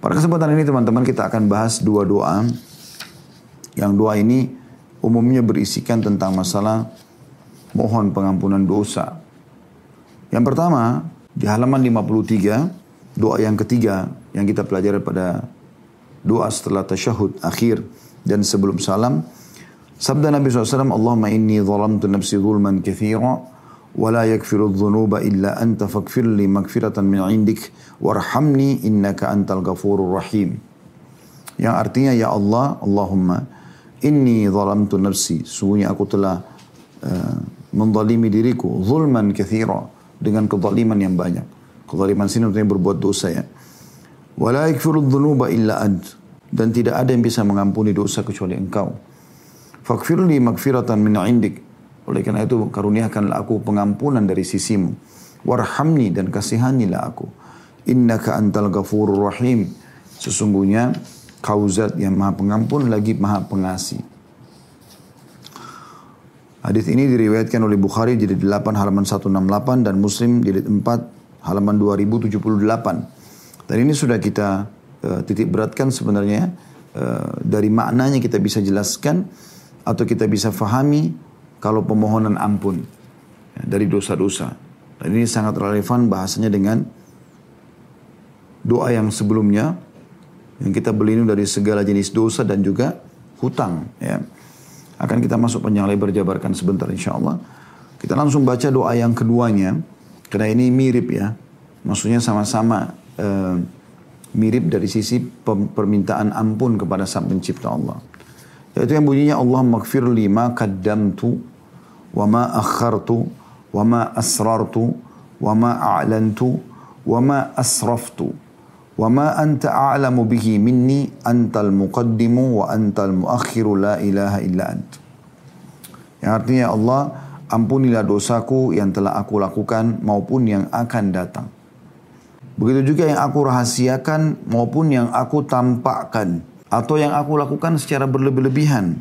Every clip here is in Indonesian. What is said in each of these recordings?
Pada kesempatan ini teman-teman kita akan bahas dua doa. Yang doa ini umumnya berisikan tentang masalah mohon pengampunan dosa. Yang pertama, di halaman 53, doa yang ketiga yang kita pelajari pada doa setelah tasyahud akhir dan sebelum salam. Sabda Nabi SAW, Allahumma inni zalamtu nafsi zulman kathira ولا يكفر الذنوب إلا أنت فاغفر لي مغفرة من عندك وارحمني إنك أنت الغفور الرحيم yang artinya ya Allah Allahumma inni zalamtu nafsi sungguhnya aku telah uh, menzalimi diriku zulman kathira dengan kezaliman yang banyak kezaliman sini artinya berbuat dosa ya wala yakfiru dhunuba illa ant dan tidak ada yang bisa mengampuni dosa kecuali engkau faghfirli magfiratan min indik oleh karena itu karuniakanlah aku pengampunan dari sisimu. Warhamni dan kasihanilah aku. Innaka antal ghafurur rahim. Sesungguhnya kau zat yang maha pengampun lagi maha pengasih. Hadis ini diriwayatkan oleh Bukhari jadi 8 halaman 168 dan Muslim jadi 4 halaman 2078. Dan ini sudah kita uh, titik beratkan sebenarnya uh, dari maknanya kita bisa jelaskan atau kita bisa fahami kalau pemohonan ampun ya, dari dosa-dosa. Dan ini sangat relevan bahasanya dengan doa yang sebelumnya yang kita berlindung dari segala jenis dosa dan juga hutang. Ya. Akan kita masuk panjang lebar jabarkan sebentar insya Allah. Kita langsung baca doa yang keduanya. Karena ini mirip ya. Maksudnya sama-sama uh, mirip dari sisi permintaan ampun kepada sang pencipta Allah. Yaitu yang bunyinya Allah makfir lima kaddamtu وما أخرت وما أسررت وما أعلنت وما أسرفت وما أنت أعلم به مني أنت المقدم وأنت المؤخر لا إله إلا أنت. Yang artinya Allah ampunilah dosaku yang telah aku lakukan maupun yang akan datang. Begitu juga yang aku rahasiakan maupun yang aku tampakkan atau yang aku lakukan secara berlebih-lebihan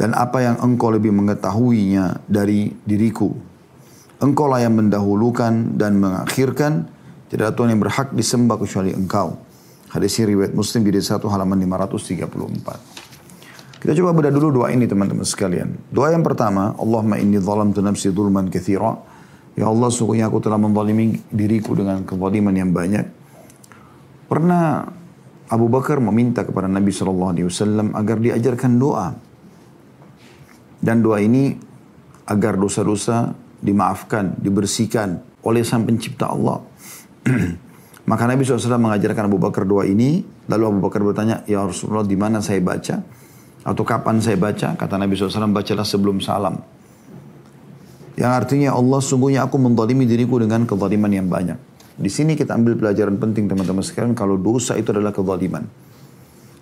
dan apa yang engkau lebih mengetahuinya dari diriku. Engkau lah yang mendahulukan dan mengakhirkan. Tidak ada Tuhan yang berhak disembah kecuali engkau. Hadis riwayat Muslim di satu halaman 534. Kita coba bedah dulu doa ini teman-teman sekalian. Doa yang pertama, Allahumma inni zalamtu nafsi dhulman kathira. Ya Allah, sungguhnya aku telah menzalimi diriku dengan kezaliman yang banyak. Pernah Abu Bakar meminta kepada Nabi SAW agar diajarkan doa dan doa ini agar dosa-dosa dimaafkan, dibersihkan oleh sang pencipta Allah. Maka Nabi SAW mengajarkan Abu Bakar doa ini. Lalu Abu Bakar bertanya, Ya Rasulullah di mana saya baca? Atau kapan saya baca? Kata Nabi SAW, bacalah sebelum salam. Yang artinya Allah sungguhnya aku mendalimi diriku dengan kezaliman yang banyak. Di sini kita ambil pelajaran penting teman-teman sekalian. Kalau dosa itu adalah kezaliman.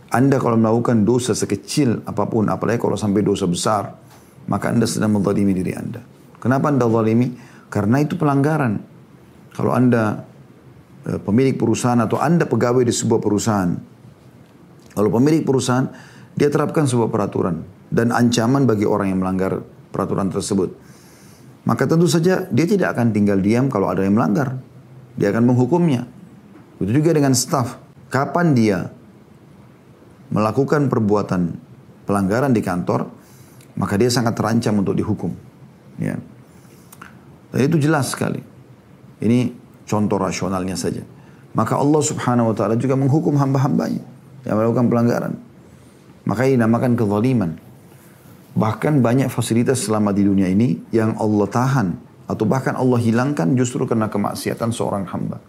Anda kalau melakukan dosa sekecil apa pun, apalagi kalau sampai dosa besar, maka Anda sedang menzalimi diri Anda. Kenapa Anda zalimi? Karena itu pelanggaran. Kalau Anda e, pemilik perusahaan atau Anda pegawai di sebuah perusahaan, kalau pemilik perusahaan, dia terapkan sebuah peraturan dan ancaman bagi orang yang melanggar peraturan tersebut. Maka tentu saja dia tidak akan tinggal diam kalau ada yang melanggar. Dia akan menghukumnya. Begitu juga dengan staff. Kapan dia melakukan perbuatan pelanggaran di kantor, maka dia sangat terancam untuk dihukum. Ya. Dan itu jelas sekali. Ini contoh rasionalnya saja. Maka Allah subhanahu wa ta'ala juga menghukum hamba-hambanya yang melakukan pelanggaran. Maka ini dinamakan kezaliman. Bahkan banyak fasilitas selama di dunia ini yang Allah tahan atau bahkan Allah hilangkan justru karena kemaksiatan seorang hamba.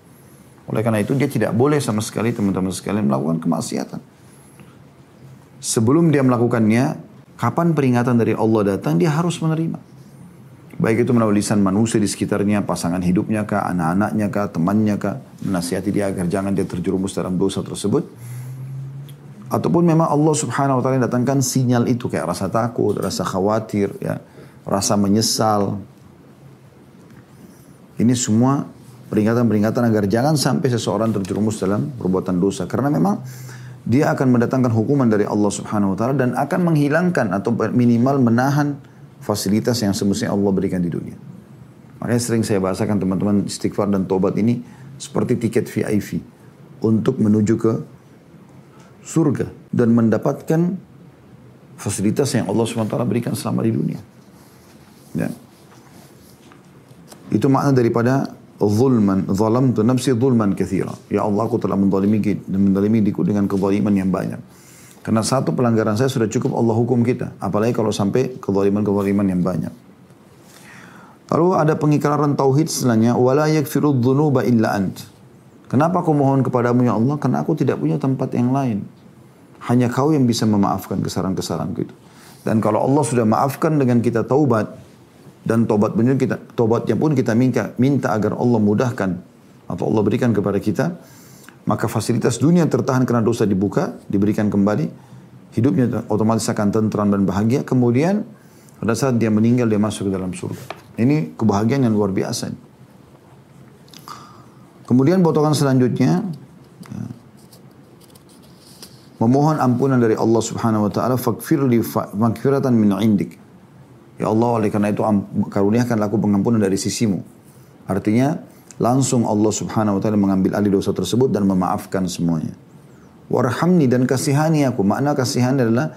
Oleh karena itu dia tidak boleh sama sekali teman-teman sekalian melakukan kemaksiatan. Sebelum dia melakukannya, Kapan peringatan dari Allah datang, dia harus menerima. Baik itu melalui lisan manusia di sekitarnya, pasangan hidupnya kah, anak-anaknya kah, temannya kah, menasihati dia agar jangan dia terjerumus dalam dosa tersebut. Ataupun memang Allah subhanahu wa ta'ala datangkan sinyal itu kayak rasa takut, rasa khawatir, ya, rasa menyesal. Ini semua peringatan-peringatan agar jangan sampai seseorang terjerumus dalam perbuatan dosa. Karena memang dia akan mendatangkan hukuman dari Allah Subhanahu wa taala dan akan menghilangkan atau minimal menahan fasilitas yang semestinya Allah berikan di dunia. Makanya sering saya bahasakan teman-teman istighfar dan tobat ini seperti tiket VIP. untuk menuju ke surga dan mendapatkan fasilitas yang Allah SWT berikan selama di dunia. Ya. Itu makna daripada zulman, zalam tu nafsi zulman kathira. Ya Allah aku telah mendalimi dan mendalimi diku dengan kezaliman yang banyak. Karena satu pelanggaran saya sudah cukup Allah hukum kita. Apalagi kalau sampai kezaliman-kezaliman yang banyak. Lalu ada pengikaran tauhid setelahnya. Wala yakfiru dhunuba illa ant. Kenapa aku mohon kepadamu ya Allah? Karena aku tidak punya tempat yang lain. Hanya kau yang bisa memaafkan kesalahan-kesalahanku itu. Dan kalau Allah sudah maafkan dengan kita taubat, dan tobat pun kita tobatnya pun kita minta minta agar Allah mudahkan. Atau Allah berikan kepada kita maka fasilitas dunia tertahan karena dosa dibuka diberikan kembali hidupnya otomatis akan tentram dan bahagia. Kemudian pada saat dia meninggal dia masuk ke dalam surga. Ini kebahagiaan yang luar biasa kemudian potongan selanjutnya ya, memohon ampunan dari Allah Subhanahu wa taala fakfirli fakfiratan min indik Ya Allah oleh karena itu karuniakanlah aku pengampunan dari sisimu. Artinya langsung Allah subhanahu wa ta'ala mengambil alih dosa tersebut dan memaafkan semuanya. Warhamni dan kasihani aku. Makna kasihani adalah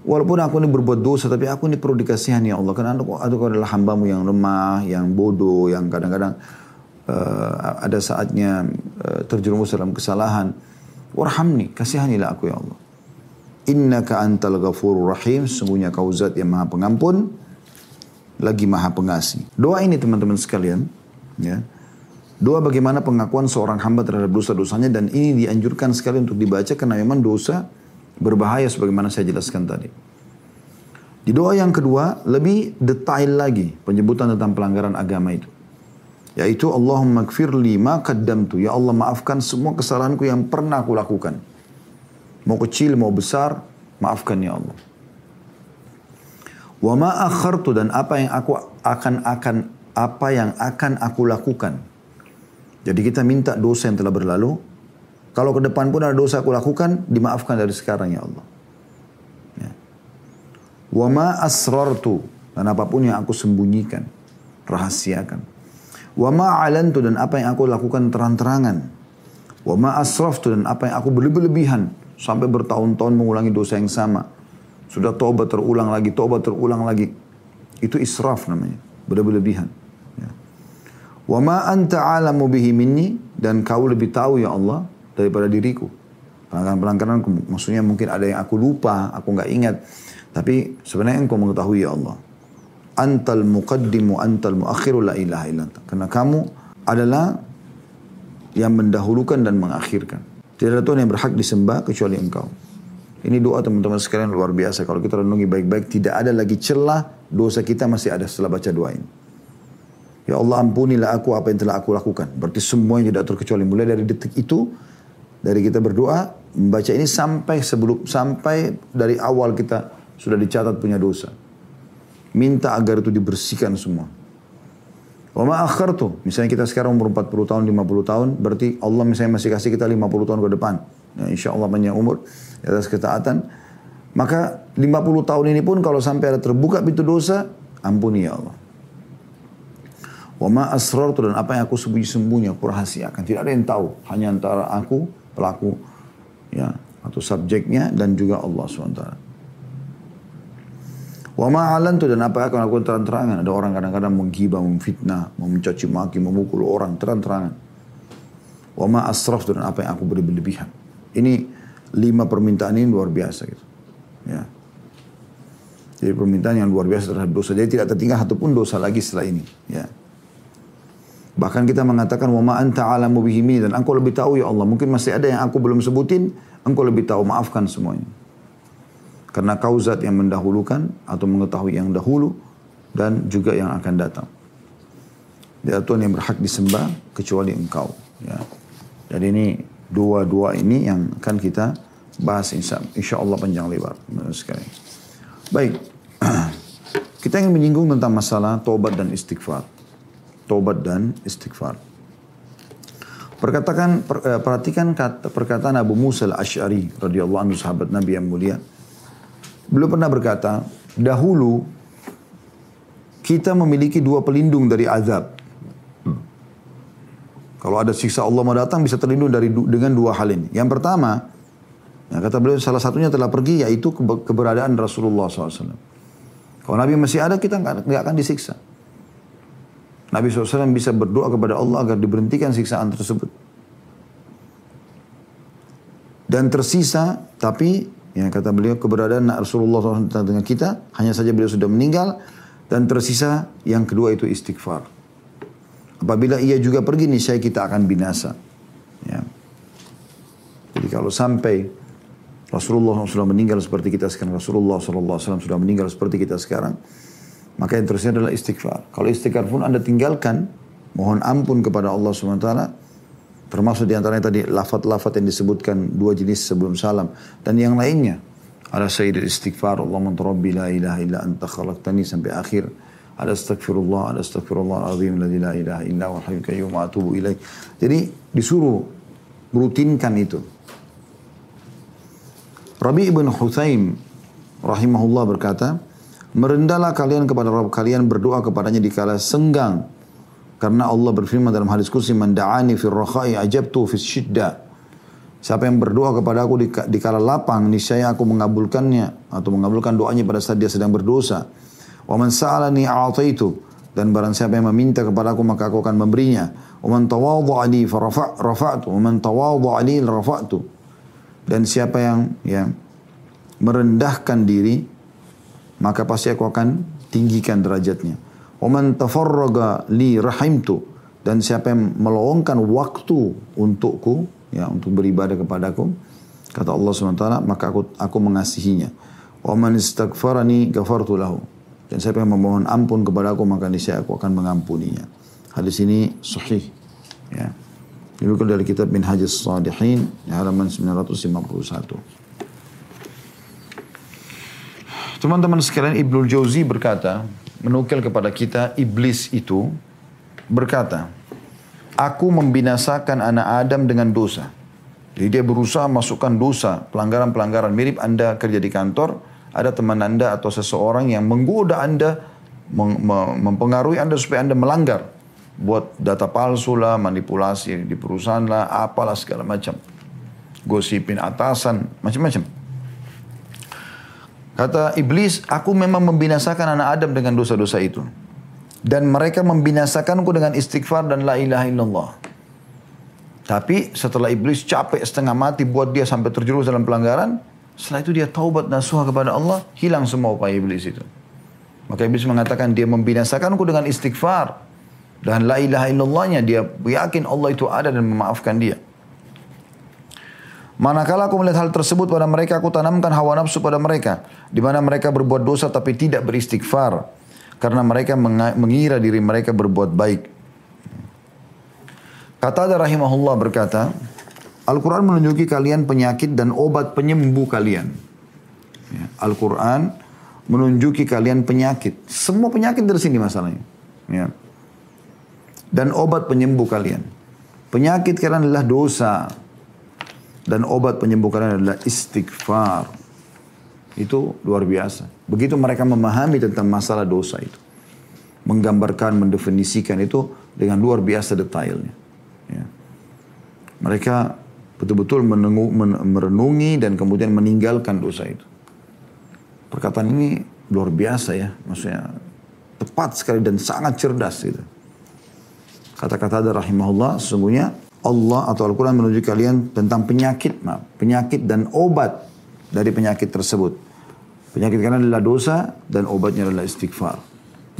walaupun aku ini berbuat dosa tapi aku ini perlu dikasihani ya Allah. Karena aku, aku adalah hambamu yang lemah, yang bodoh, yang kadang-kadang uh, ada saatnya uh, terjerumus dalam kesalahan. Warhamni, kasihanilah aku ya Allah. Innaka antal ghafurur rahim. Sungguhnya kau zat yang maha pengampun. Lagi maha pengasih. Doa ini teman-teman sekalian. Ya. Doa bagaimana pengakuan seorang hamba terhadap dosa-dosanya. Dan ini dianjurkan sekali untuk dibaca karena memang dosa berbahaya sebagaimana saya jelaskan tadi. Di doa yang kedua, lebih detail lagi penyebutan tentang pelanggaran agama itu. Yaitu Allahumma kfirli ma qaddamtu. Ya Allah maafkan semua kesalahanku yang pernah aku lakukan. Mau kecil, mau besar, maafkan ya Allah. Wa ma akhartu dan apa yang aku akan akan apa yang akan aku lakukan. Jadi kita minta dosa yang telah berlalu. Kalau ke depan pun ada dosa aku lakukan, dimaafkan dari sekarang ya Allah. Ya. Wa ma asrartu dan apa pun yang aku sembunyikan, rahasiakan. Wa ma alantu dan apa yang aku lakukan terang-terangan. Wa ma asraftu dan apa yang aku berlebihan Sampai bertahun-tahun mengulangi dosa yang sama. Sudah tobat terulang lagi, tobat terulang lagi. Itu israf namanya. Berlebihan. Ya. Wa ma anta alamu bihi minni. Dan kau lebih tahu ya Allah daripada diriku. Pelanggaran-pelanggaran maksudnya mungkin ada yang aku lupa, aku nggak ingat. Tapi sebenarnya engkau mengetahui ya Allah. Antal muqaddimu antal muakhiru la ilaha illa Karena kamu adalah yang mendahulukan dan mengakhirkan. Tidak ada Tuhan yang berhak disembah kecuali engkau. Ini doa teman-teman sekalian luar biasa. Kalau kita renungi baik-baik, tidak ada lagi celah dosa kita masih ada setelah baca doa ini. Ya Allah ampunilah aku apa yang telah aku lakukan. Berarti semua yang tidak terkecuali. Mulai dari detik itu, dari kita berdoa, membaca ini sampai sebelum sampai dari awal kita sudah dicatat punya dosa. Minta agar itu dibersihkan semua. Wa ma akhartu. Misalnya kita sekarang umur 40 tahun, 50 tahun, berarti Allah misalnya masih kasih kita 50 tahun ke depan. Ya, insya Allah banyak umur di atas ketaatan. Maka 50 tahun ini pun kalau sampai ada terbuka pintu dosa, ampuni ya Allah. Wa ma asrartu dan apa yang aku sembunyi-sembunyi, aku rahasiakan. Tidak ada yang tahu. Hanya antara aku, pelaku, ya atau subjeknya dan juga Allah SWT. Wa ma'alan dan apa yang akan lakukan terang-terangan. Ada orang kadang-kadang menggibah, memfitnah, mencaci maki, memukul orang terang-terangan. Wa ma'asraf dan apa yang aku beri berlebihan. Ini lima permintaan ini luar biasa gitu. Ya. Jadi permintaan yang luar biasa terhadap dosa. Jadi tidak tertinggal satu pun dosa lagi setelah ini. Ya. Bahkan kita mengatakan wa ma anta alamu bihimi dan engkau lebih tahu ya Allah. Mungkin masih ada yang aku belum sebutin, engkau lebih tahu. Maafkan semuanya. Karena kau zat yang mendahulukan atau mengetahui yang dahulu dan juga yang akan datang. Tidak Tuhan yang berhak disembah kecuali engkau. Ya. Jadi ini dua-dua ini yang akan kita bahas insya, insya Allah panjang lebar. Sekali. Baik. Kita ingin menyinggung tentang masalah tobat dan istighfar. Tobat dan istighfar. Perkatakan, eh, perhatikan kata, perkataan Abu Musa al-Ash'ari radhiyallahu anhu sahabat Nabi yang mulia. Beliau pernah berkata, dahulu kita memiliki dua pelindung dari azab. Kalau ada siksa Allah mau datang bisa terlindung dari dengan dua hal ini. Yang pertama, ya kata beliau salah satunya telah pergi yaitu keberadaan Rasulullah SAW. Kalau Nabi masih ada kita nggak akan disiksa. Nabi SAW bisa berdoa kepada Allah agar diberhentikan siksaan tersebut. Dan tersisa, tapi yang kata beliau keberadaan Rasulullah SAW dengan kita, hanya saja beliau sudah meninggal, dan tersisa yang kedua itu istighfar. Apabila ia juga pergi, niscaya kita akan binasa. Ya. Jadi kalau sampai Rasulullah SAW meninggal seperti kita sekarang, Rasulullah SAW sudah meninggal seperti kita sekarang, maka yang terusnya adalah istighfar. Kalau istighfar pun Anda tinggalkan, mohon ampun kepada Allah SWT, termasuk di antaranya tadi lafat-lafat yang disebutkan dua jenis sebelum salam, dan yang lainnya. Ada sayyidul istighfar, Allah rabbi la ilaha illa anta khalaqtani sampai akhir. Ada astagfirullah, ada astagfirullah azim la ilaha illa wa atubu. Jadi disuruh rutinkan itu. Rabi ibn Huthaim rahimahullah berkata, Merendahlah kalian kepada Rabb kalian berdoa kepadanya di kala senggang. Karena Allah berfirman dalam hadis kursi, Man da'ani rakhai ajabtu fis syidda. Siapa yang berdoa kepada aku di, di kala lapang, niscaya aku mengabulkannya atau mengabulkan doanya pada saat dia sedang berdosa. Wa man sa'alani a'taitu dan barang siapa yang meminta kepada aku maka aku akan memberinya. Wa man tawadha'a li rafa'tu wa man tawadha'a rafa'tu. Dan siapa yang ya merendahkan diri maka pasti aku akan tinggikan derajatnya. Oman tafarraga li rahimtu dan siapa yang meluangkan waktu untukku ya untuk beribadah kepadaku kata Allah SWT maka aku aku mengasihinya. Oman istaghfarani ghafartu lahu dan siapa yang memohon ampun kepada aku maka niscaya aku akan mengampuninya. Hadis ini sahih ya. Ini dari kitab Minhajus Salihin halaman 951. Teman-teman sekalian Ibnu Jauzi berkata, menukil kepada kita iblis itu berkata, Aku membinasakan anak Adam dengan dosa. Jadi dia berusaha masukkan dosa, pelanggaran-pelanggaran mirip Anda kerja di kantor, ada teman Anda atau seseorang yang menggoda Anda, mempengaruhi Anda supaya Anda melanggar. Buat data palsu lah, manipulasi di perusahaan lah, apalah segala macam. Gosipin atasan, macam-macam. Kata iblis, aku memang membinasakan anak Adam dengan dosa-dosa itu. Dan mereka membinasakanku dengan istighfar dan la ilaha illallah. Tapi setelah iblis capek setengah mati buat dia sampai terjerumus dalam pelanggaran, setelah itu dia taubat nasuha kepada Allah, hilang semua upaya iblis itu. Maka iblis mengatakan dia membinasakanku dengan istighfar. Dan la ilaha illallahnya dia yakin Allah itu ada dan memaafkan dia. Manakala aku melihat hal tersebut pada mereka, aku tanamkan hawa nafsu pada mereka. Di mana mereka berbuat dosa tapi tidak beristighfar. Karena mereka mengira diri mereka berbuat baik. Kata ada rahimahullah berkata, Al-Quran menunjuki kalian penyakit dan obat penyembuh kalian. Ya, Al-Quran menunjuki kalian penyakit. Semua penyakit dari sini masalahnya. Ya. Dan obat penyembuh kalian. Penyakit kalian adalah dosa. Dan obat penyembuh kalian adalah istighfar. Itu luar biasa. Begitu mereka memahami tentang masalah dosa itu. Menggambarkan, mendefinisikan itu dengan luar biasa detailnya. Ya. Mereka betul-betul merenungi dan kemudian meninggalkan dosa itu. Perkataan ini luar biasa ya. Maksudnya tepat sekali dan sangat cerdas gitu. Kata-kata ada rahimahullah sesungguhnya Allah atau Al-Quran menuju kalian tentang penyakit, maaf, penyakit dan obat dari penyakit tersebut. Penyakit kalian adalah dosa dan obatnya adalah istighfar.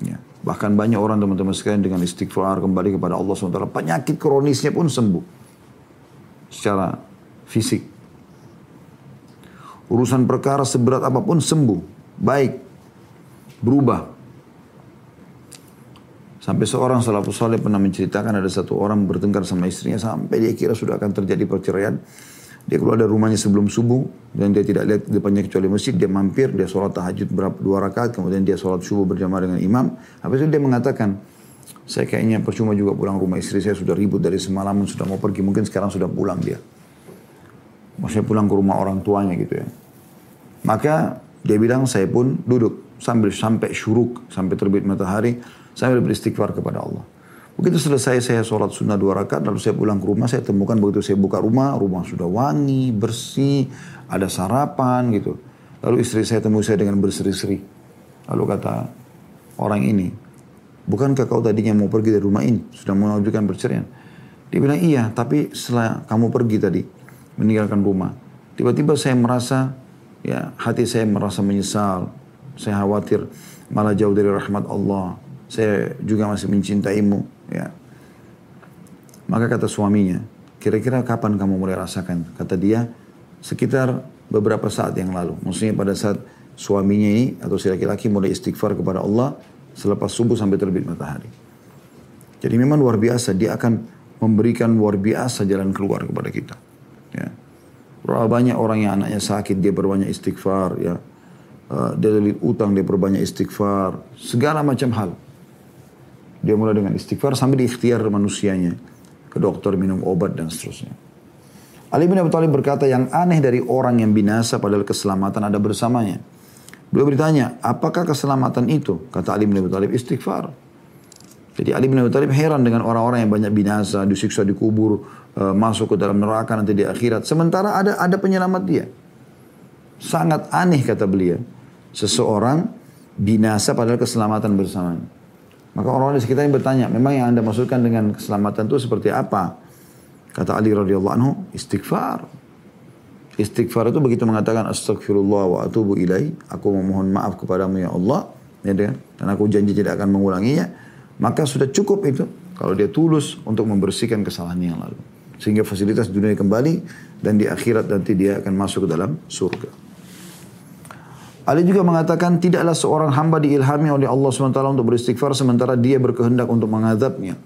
Ya. Bahkan banyak orang teman-teman sekalian dengan istighfar kembali kepada Allah SWT. Penyakit kronisnya pun sembuh. Secara fisik. Urusan perkara seberat apa pun sembuh. Baik. Berubah. Sampai seorang salafus saleh pernah menceritakan ada satu orang bertengkar sama istrinya sampai dia kira sudah akan terjadi perceraian. Dia keluar dari rumahnya sebelum subuh dan dia tidak lihat depannya kecuali masjid. Dia mampir, dia sholat tahajud berapa dua rakaat, kemudian dia sholat subuh berjamaah dengan imam. Habis itu dia mengatakan, saya kayaknya percuma juga pulang rumah istri saya sudah ribut dari semalam sudah mau pergi mungkin sekarang sudah pulang dia. Maksudnya pulang ke rumah orang tuanya gitu ya. Maka dia bilang saya pun duduk sambil sampai syuruk sampai terbit matahari sambil beristighfar kepada Allah. Begitu selesai saya sholat sunnah dua rakaat, lalu saya pulang ke rumah, saya temukan begitu saya buka rumah, rumah sudah wangi, bersih, ada sarapan gitu. Lalu istri saya temui saya dengan berseri-seri. Lalu kata orang ini, bukankah kau tadinya mau pergi dari rumah ini? Sudah mengajukan perceraian. Dia bilang, iya, tapi setelah kamu pergi tadi, meninggalkan rumah. Tiba-tiba saya merasa, ya hati saya merasa menyesal. Saya khawatir malah jauh dari rahmat Allah. Saya juga masih mencintaimu Ya. Maka kata suaminya, kira-kira kapan kamu mulai rasakan? Kata dia, sekitar beberapa saat yang lalu. Maksudnya pada saat suaminya ini atau si laki-laki mulai istighfar kepada Allah selepas subuh sampai terbit matahari. Jadi memang luar biasa, dia akan memberikan luar biasa jalan keluar kepada kita. Ya. Banyak orang yang anaknya sakit, dia berbanyak istighfar. Ya. Uh, dia lilit utang, dia berbanyak istighfar. Segala macam hal. Dia mulai dengan istighfar sampai di ikhtiar manusianya. Ke dokter minum obat dan seterusnya. Ali bin Abi Thalib berkata yang aneh dari orang yang binasa padahal keselamatan ada bersamanya. Beliau bertanya, apakah keselamatan itu? Kata Ali bin Abi Thalib, istighfar. Jadi Ali bin Abi Thalib heran dengan orang-orang yang banyak binasa, disiksa di kubur, uh, masuk ke dalam neraka nanti di akhirat. Sementara ada ada penyelamat dia. Sangat aneh kata beliau. Seseorang binasa padahal keselamatan bersamanya. Maka orang-orang di sekitarnya bertanya, memang yang anda maksudkan dengan keselamatan itu seperti apa? Kata Ali radhiyallahu anhu, istighfar. Istighfar itu begitu mengatakan astagfirullah wa atubu ilai. Aku memohon maaf kepadamu ya Allah. Ya, dan aku janji tidak akan mengulanginya. Maka sudah cukup itu. Kalau dia tulus untuk membersihkan kesalahan yang lalu. Sehingga fasilitas dunia kembali dan di akhirat nanti dia akan masuk ke dalam surga. Ali juga mengatakan tidaklah seorang hamba diilhami oleh Allah SWT untuk beristighfar sementara dia berkehendak untuk mengadabnya.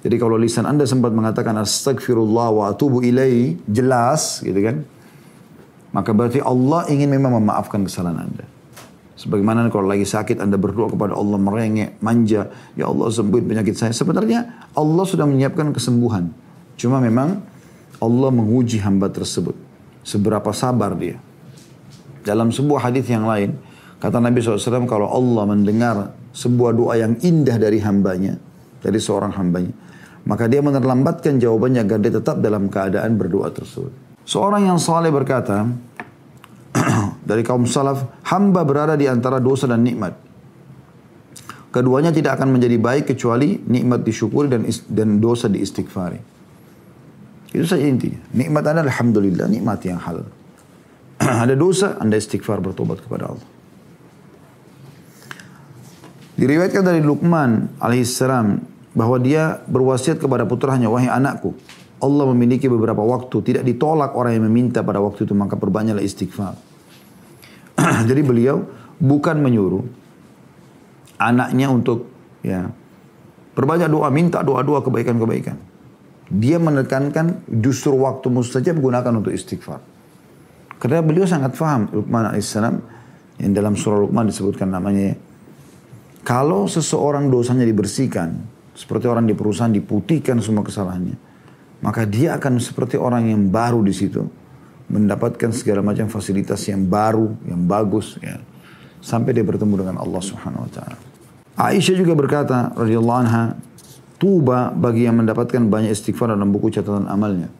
Jadi kalau lisan anda sempat mengatakan astagfirullah wa atubu ilai jelas gitu kan. Maka berarti Allah ingin memang memaafkan kesalahan anda. Sebagaimana kalau lagi sakit anda berdoa kepada Allah merengek, manja. Ya Allah sembuhin penyakit saya. Sebenarnya Allah sudah menyiapkan kesembuhan. Cuma memang Allah menguji hamba tersebut. Seberapa sabar dia. Dalam sebuah hadis yang lain, kata Nabi SAW, kalau Allah mendengar sebuah doa yang indah dari hambanya, dari seorang hambanya, maka dia menerlambatkan jawabannya agar dia tetap dalam keadaan berdoa tersebut. Seorang yang saleh berkata, dari kaum salaf, hamba berada di antara dosa dan nikmat. Keduanya tidak akan menjadi baik kecuali nikmat disyukuri dan dan dosa diistighfari. Itu saja intinya. Nikmat adalah alhamdulillah, nikmat yang halal. ada dosa, anda istighfar bertobat kepada Allah. Diriwayatkan dari Luqman alaihissalam bahwa dia berwasiat kepada putranya, wahai anakku, Allah memiliki beberapa waktu, tidak ditolak orang yang meminta pada waktu itu, maka perbanyaklah istighfar. Jadi beliau bukan menyuruh anaknya untuk ya perbanyak doa, minta doa-doa kebaikan-kebaikan. Dia menekankan justru waktu mustajab gunakan untuk istighfar. Karena beliau sangat faham Luqman alaihissalam yang dalam surah Luqman disebutkan namanya kalau seseorang dosanya dibersihkan seperti orang di perusahaan diputihkan semua kesalahannya maka dia akan seperti orang yang baru di situ mendapatkan segala macam fasilitas yang baru yang bagus ya sampai dia bertemu dengan Allah Subhanahu wa taala. Aisyah juga berkata radhiyallahu anha tuba bagi yang mendapatkan banyak istighfar dalam buku catatan amalnya.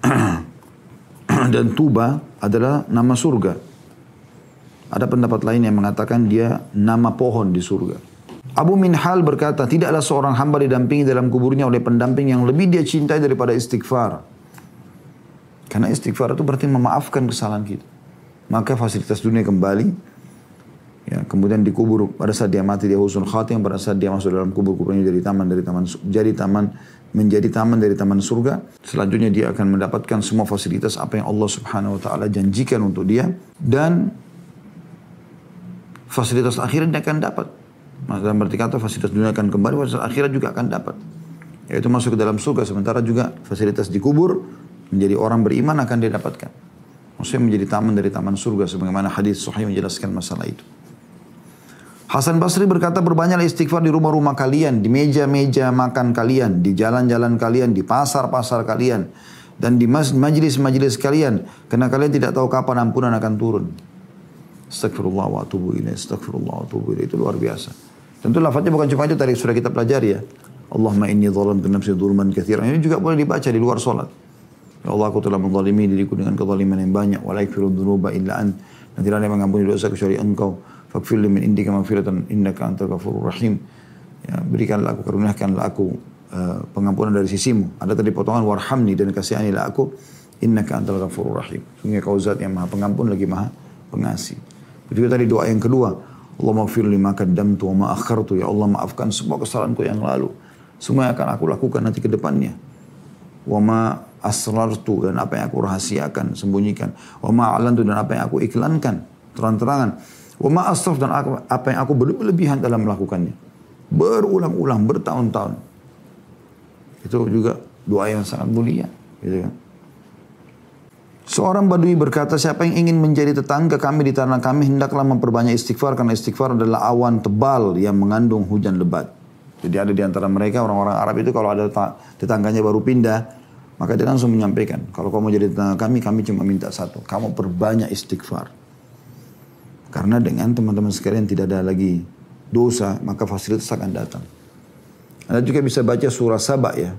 dan Tuba adalah nama surga. Ada pendapat lain yang mengatakan dia nama pohon di surga. Abu Minhal berkata, tidaklah seorang hamba didampingi dalam kuburnya oleh pendamping yang lebih dia cintai daripada istighfar. Karena istighfar itu berarti memaafkan kesalahan kita. Maka fasilitas dunia kembali. Ya, kemudian dikubur pada saat dia mati dia husnul khatim, pada saat dia masuk dalam kubur kuburnya jadi taman dari taman jadi taman menjadi taman dari taman surga. Selanjutnya dia akan mendapatkan semua fasilitas apa yang Allah Subhanahu wa taala janjikan untuk dia dan fasilitas akhirat dia akan dapat. Dalam berarti kata fasilitas dunia akan kembali, fasilitas akhirat juga akan dapat. Yaitu masuk ke dalam surga sementara juga fasilitas dikubur menjadi orang beriman akan dia dapatkan. Maksudnya menjadi taman dari taman surga sebagaimana hadis sahih menjelaskan masalah itu. Hasan Basri berkata berbanyaklah istighfar di rumah-rumah kalian, di meja-meja makan kalian, di jalan-jalan kalian, di pasar-pasar kalian, dan di majlis-majlis kalian. Karena kalian tidak tahu kapan ampunan akan turun. Astagfirullah wa atubu ilaih, astagfirullah wa atubu ilaih. Itu luar biasa. Tentu lafadznya bukan cuma itu tadi sudah kita pelajari ya. Allahumma inni zalamtu nafsi dzulman katsiran. Ini juga boleh dibaca di luar salat. Ya Allah aku telah menzalimi diriku dengan kezaliman yang banyak. Wa la illa mengampuni dosa kecuali engkau. Faghfir min indika maghfiratan innaka antal ghafurur rahim. Ya, berikanlah aku, karuniakanlah aku uh, pengampunan dari sisimu. Ada tadi potongan warhamni dan kasihanilah aku. Innaka antal ghafurur rahim. Sungguh kau zat yang maha pengampun lagi maha pengasih. Itu tadi doa yang kedua. Allah maghfir lima qaddamtu wa ma akhartu. Ya Allah maafkan semua kesalahanku yang lalu semua yang akan aku lakukan nanti ke depannya. Wa ma asrartu dan apa yang aku rahasiakan, sembunyikan. Wa ma alantu dan apa yang aku iklankan, terang-terangan. Wa asraf dan apa yang aku berlebihan dalam melakukannya. Berulang-ulang, bertahun-tahun. Itu juga doa yang sangat mulia. Gitu kan. Seorang badui berkata, siapa yang ingin menjadi tetangga kami di tanah kami, hendaklah memperbanyak istighfar, karena istighfar adalah awan tebal yang mengandung hujan lebat. Jadi ada di antara mereka orang-orang Arab itu kalau ada tetangganya baru pindah, maka dia langsung menyampaikan, kalau kamu jadi tetangga kami, kami cuma minta satu, kamu perbanyak istighfar. Karena dengan teman-teman sekalian tidak ada lagi dosa, maka fasilitas akan datang. Anda juga bisa baca surah Sabah ya.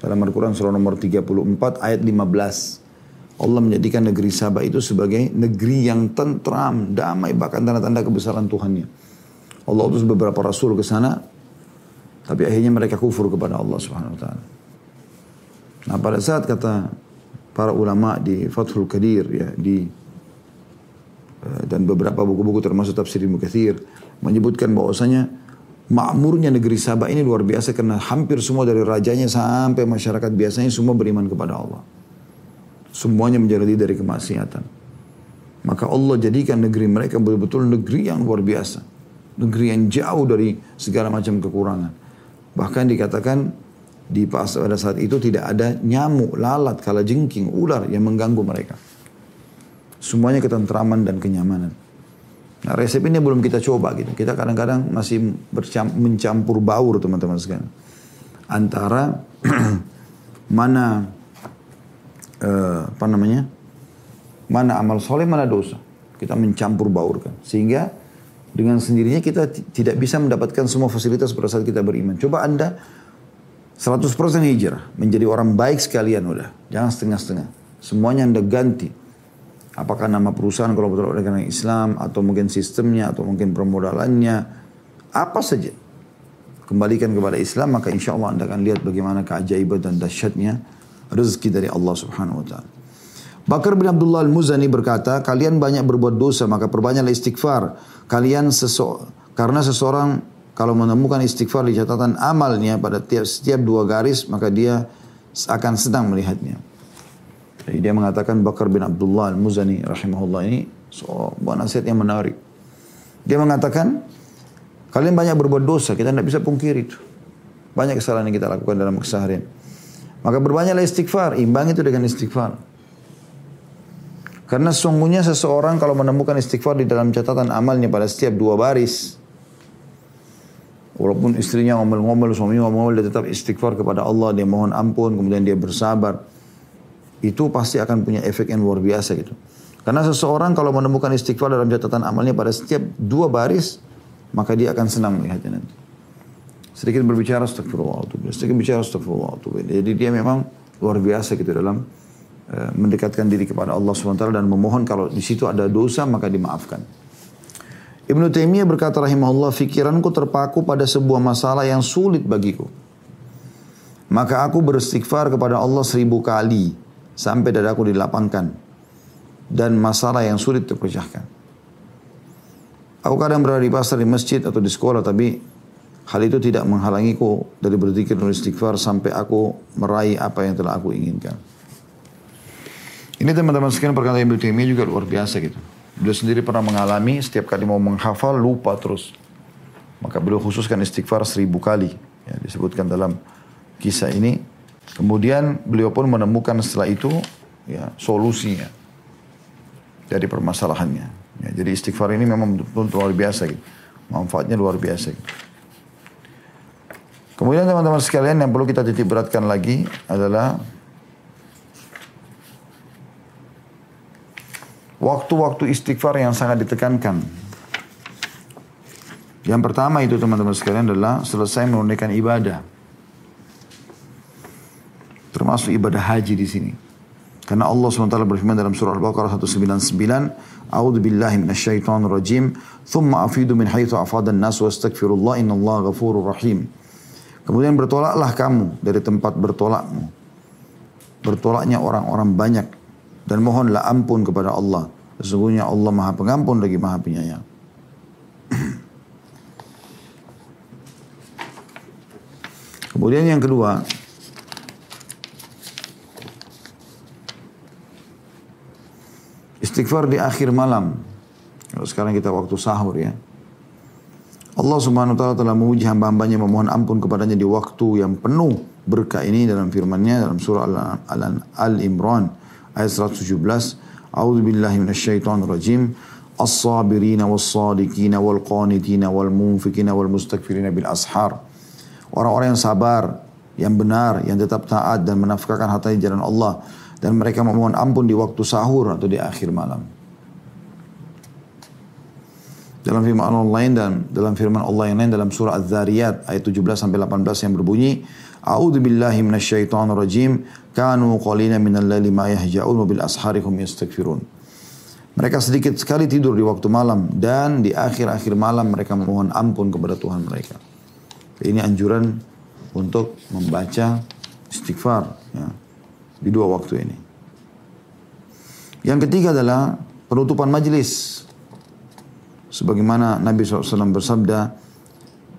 Dalam Al-Quran surah nomor 34 ayat 15. Allah menjadikan negeri Sabah itu sebagai negeri yang tentram, damai, bahkan tanda-tanda kebesaran Tuhannya. Allah utus beberapa rasul ke sana tapi akhirnya mereka kufur kepada Allah Subhanahu wa taala. Nah, pada saat kata para ulama di Fathul Qadir ya di dan beberapa buku-buku termasuk tafsir Ibnu Katsir menyebutkan bahwasanya makmurnya negeri Sabah ini luar biasa karena hampir semua dari rajanya sampai masyarakat biasanya semua beriman kepada Allah. Semuanya menjadi dari kemaksiatan. Maka Allah jadikan negeri mereka betul-betul negeri yang luar biasa. Negeri yang jauh dari segala macam kekurangan. Bahkan dikatakan di pada saat itu tidak ada nyamuk, lalat, kala jengking, ular yang mengganggu mereka. Semuanya ketentraman dan kenyamanan. Nah resep ini belum kita coba gitu. Kita kadang-kadang masih mencampur baur teman-teman sekalian. Antara mana uh, apa namanya? Mana amal soleh, mana dosa. Kita mencampur baurkan. Sehingga dengan sendirinya kita tidak bisa mendapatkan semua fasilitas pada saat kita beriman. Coba anda 100% hijrah, menjadi orang baik sekalian udah. Jangan setengah-setengah. Semuanya anda ganti. Apakah nama perusahaan kalau betul dengan Islam, atau mungkin sistemnya, atau mungkin permodalannya, apa saja. Kembalikan kepada Islam, maka insya Allah anda akan lihat bagaimana keajaiban dan dahsyatnya rezeki dari Allah subhanahu wa ta'ala. Bakar bin Abdullah al-Muzani berkata, kalian banyak berbuat dosa, maka perbanyaklah istighfar. Kalian seso karena seseorang kalau menemukan istighfar di catatan amalnya pada tiap, setiap dua garis, maka dia akan sedang melihatnya. Jadi dia mengatakan Bakar bin Abdullah al-Muzani rahimahullah ini sebuah nasihat yang menarik. Dia mengatakan, kalian banyak berbuat dosa, kita tidak bisa pungkiri itu. Banyak kesalahan yang kita lakukan dalam keseharian. Maka berbanyaklah istighfar, imbang itu dengan istighfar. Karena sungguhnya seseorang kalau menemukan istighfar di dalam catatan amalnya pada setiap dua baris. Walaupun istrinya ngomel-ngomel, suaminya ngomel-ngomel, dia tetap istighfar kepada Allah, dia mohon ampun, kemudian dia bersabar. Itu pasti akan punya efek yang luar biasa gitu. Karena seseorang kalau menemukan istighfar dalam catatan amalnya pada setiap dua baris, maka dia akan senang melihatnya nanti. Sedikit berbicara astagfirullah, sedikit bicara astagfirullah. Jadi dia memang luar biasa gitu dalam Eh, mendekatkan diri kepada Allah SWT dan memohon kalau di situ ada dosa maka dimaafkan. Ibnu Taimiyah berkata rahimahullah, fikiranku terpaku pada sebuah masalah yang sulit bagiku. Maka aku beristighfar kepada Allah seribu kali sampai dadaku dilapangkan dan masalah yang sulit terpecahkan. Aku kadang berada di pasar, di masjid atau di sekolah tapi hal itu tidak menghalangiku dari berzikir dan istighfar sampai aku meraih apa yang telah aku inginkan. Ini teman-teman sekalian perkataan Ibnu Taimiyah juga luar biasa gitu. Beliau sendiri pernah mengalami setiap kali mau menghafal lupa terus. Maka beliau khususkan istighfar seribu kali. Ya, disebutkan dalam kisah ini. Kemudian beliau pun menemukan setelah itu ya solusinya dari permasalahannya. Ya, jadi istighfar ini memang betul-betul luar biasa gitu. Manfaatnya luar biasa gitu. Kemudian teman-teman sekalian yang perlu kita titik beratkan lagi adalah Waktu-waktu istighfar yang sangat ditekankan. Di Yang pertama itu teman-teman sekalian adalah selesai menunaikan ibadah. Termasuk ibadah haji di sini. Karena Allah SWT berfirman dalam surah Al-Baqarah 199, A'udzu billahi minasyaitonir rajim, "Tsumma afidu min haitsu afadan nas wastaghfirullah innallaha ghafurur rahim." Kemudian bertolaklah kamu dari tempat bertolakmu. Bertolaknya orang-orang banyak dan mohonlah ampun kepada Allah. Sesungguhnya Allah Maha Pengampun lagi Maha Penyayang. Kemudian yang kedua, istighfar di akhir malam. Kalau sekarang kita waktu sahur ya. Allah subhanahu wa ta'ala telah memuji hamba-hambanya memohon ampun kepadanya di waktu yang penuh berkah ini dalam firman-Nya dalam surah Al-Imran ayat 117. A'udzu billahi minasyaitonir rajim. As-sabirina was-sadiqina wal-qanitina wal-munfikina wal-mustakfirina bil ashar. Orang-orang yang sabar, yang benar, yang tetap taat dan menafkahkan hartanya jalan Allah dan mereka memohon ampun di waktu sahur atau di akhir malam. Dalam firman Allah lain dan dalam firman Allah yang lain dalam surah Az-Zariyat ayat 17 sampai 18 yang berbunyi, A'udzu billahi minasyaitonir rajim, kanu qalina minal laili ma yahja'un bil asharihum yastaghfirun. Mereka sedikit sekali tidur di waktu malam dan di akhir-akhir malam mereka memohon ampun kepada Tuhan mereka. Ini anjuran untuk membaca istighfar ya, di dua waktu ini. Yang ketiga adalah penutupan majlis. Sebagaimana Nabi SAW bersabda,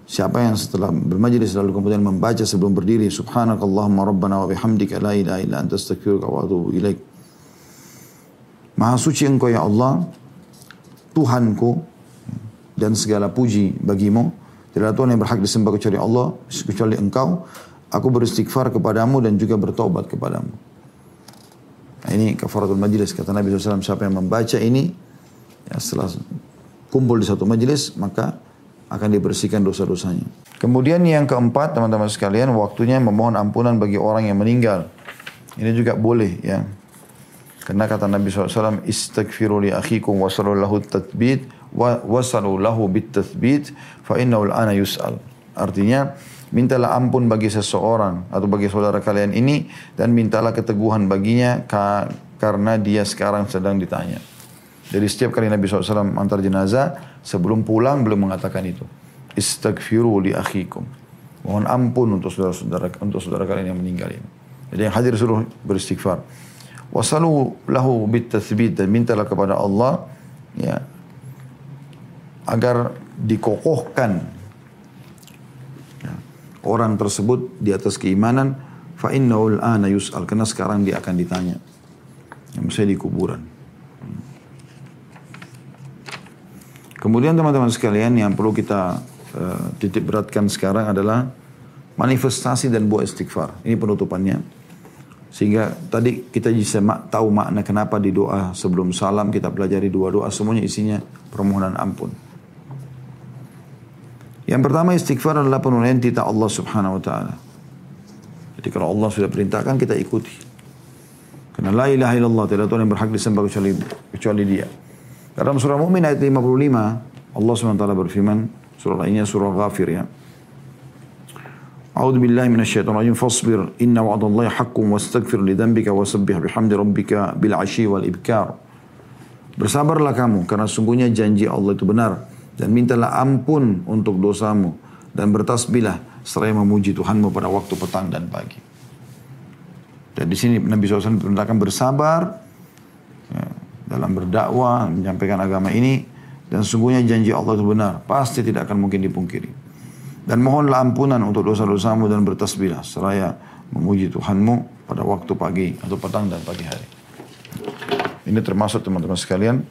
siapa yang setelah bermajlis lalu kemudian membaca sebelum berdiri, Subhanakallahumma rabbana wa bihamdika la ilaha illa anta astaghfiruka wa atubu ilaik. Maha suci engkau ya Allah, Tuhanku, dan segala puji bagimu. Tidak ada Tuhan yang berhak disembah kecuali Allah, kecuali engkau. Aku beristighfar kepadamu dan juga bertobat kepadamu. Nah, ini kafaratul majlis. Kata Nabi SAW, siapa yang membaca ini, ya setelah kumpul di satu majelis, maka akan dibersihkan dosa-dosanya. Kemudian yang keempat, teman-teman sekalian, waktunya memohon ampunan bagi orang yang meninggal. Ini juga boleh ya. Karena kata Nabi SAW, Istaghfiru li akhikum wasalu lahu tatbid, wasalu bit tathbid, fa innahu ana yus'al. Artinya, mintalah ampun bagi seseorang atau bagi saudara kalian ini dan mintalah keteguhan baginya karena dia sekarang sedang ditanya. Jadi setiap kali Nabi SAW antar jenazah, sebelum pulang belum mengatakan itu. Istaghfiru li akhikum. Mohon ampun untuk saudara-saudara untuk saudara kalian yang meninggal ini. Jadi yang hadir suruh beristighfar. Wasalu lahu bit dan mintalah kepada Allah ya agar dikokohkan orang tersebut di atas keimanan fa innahu ana yus'al karena sekarang dia akan ditanya. Yang misalnya di kuburan. Kemudian teman-teman sekalian yang perlu kita uh, titik beratkan sekarang adalah manifestasi dan buah istighfar. Ini penutupannya. Sehingga tadi kita bisa tahu makna kenapa di doa sebelum salam kita pelajari dua doa semuanya isinya permohonan ampun. Yang pertama istighfar adalah penunaian titah Allah Subhanahu wa taala. Jadi kalau Allah sudah perintahkan kita ikuti. Karena la ilaha illallah tidak Tuhan yang berhak disembah kecuali kecuali Dia. Dalam surah Mu'min ayat 55, Allah SWT berfirman, surah lainnya surah Ghafir ya. Billahi minasyaitonir rajim fasbir inna wa'dallahi haqqun wastaghfir li dzambika wasabbih bihamdi rabbika bil 'ashyi wal ibkar. Bersabarlah kamu karena sungguhnya janji Allah itu benar dan mintalah ampun untuk dosamu dan bertasbihlah seraya memuji Tuhanmu pada waktu petang dan pagi. Dan di sini Nabi SAW perintahkan bersabar, ya, dalam berdakwah, menyampaikan agama ini dan sungguhnya janji Allah itu benar, pasti tidak akan mungkin dipungkiri. Dan mohonlah ampunan untuk dosa-dosamu dan bertasbihlah seraya memuji Tuhanmu pada waktu pagi atau petang dan pagi hari. Ini termasuk teman-teman sekalian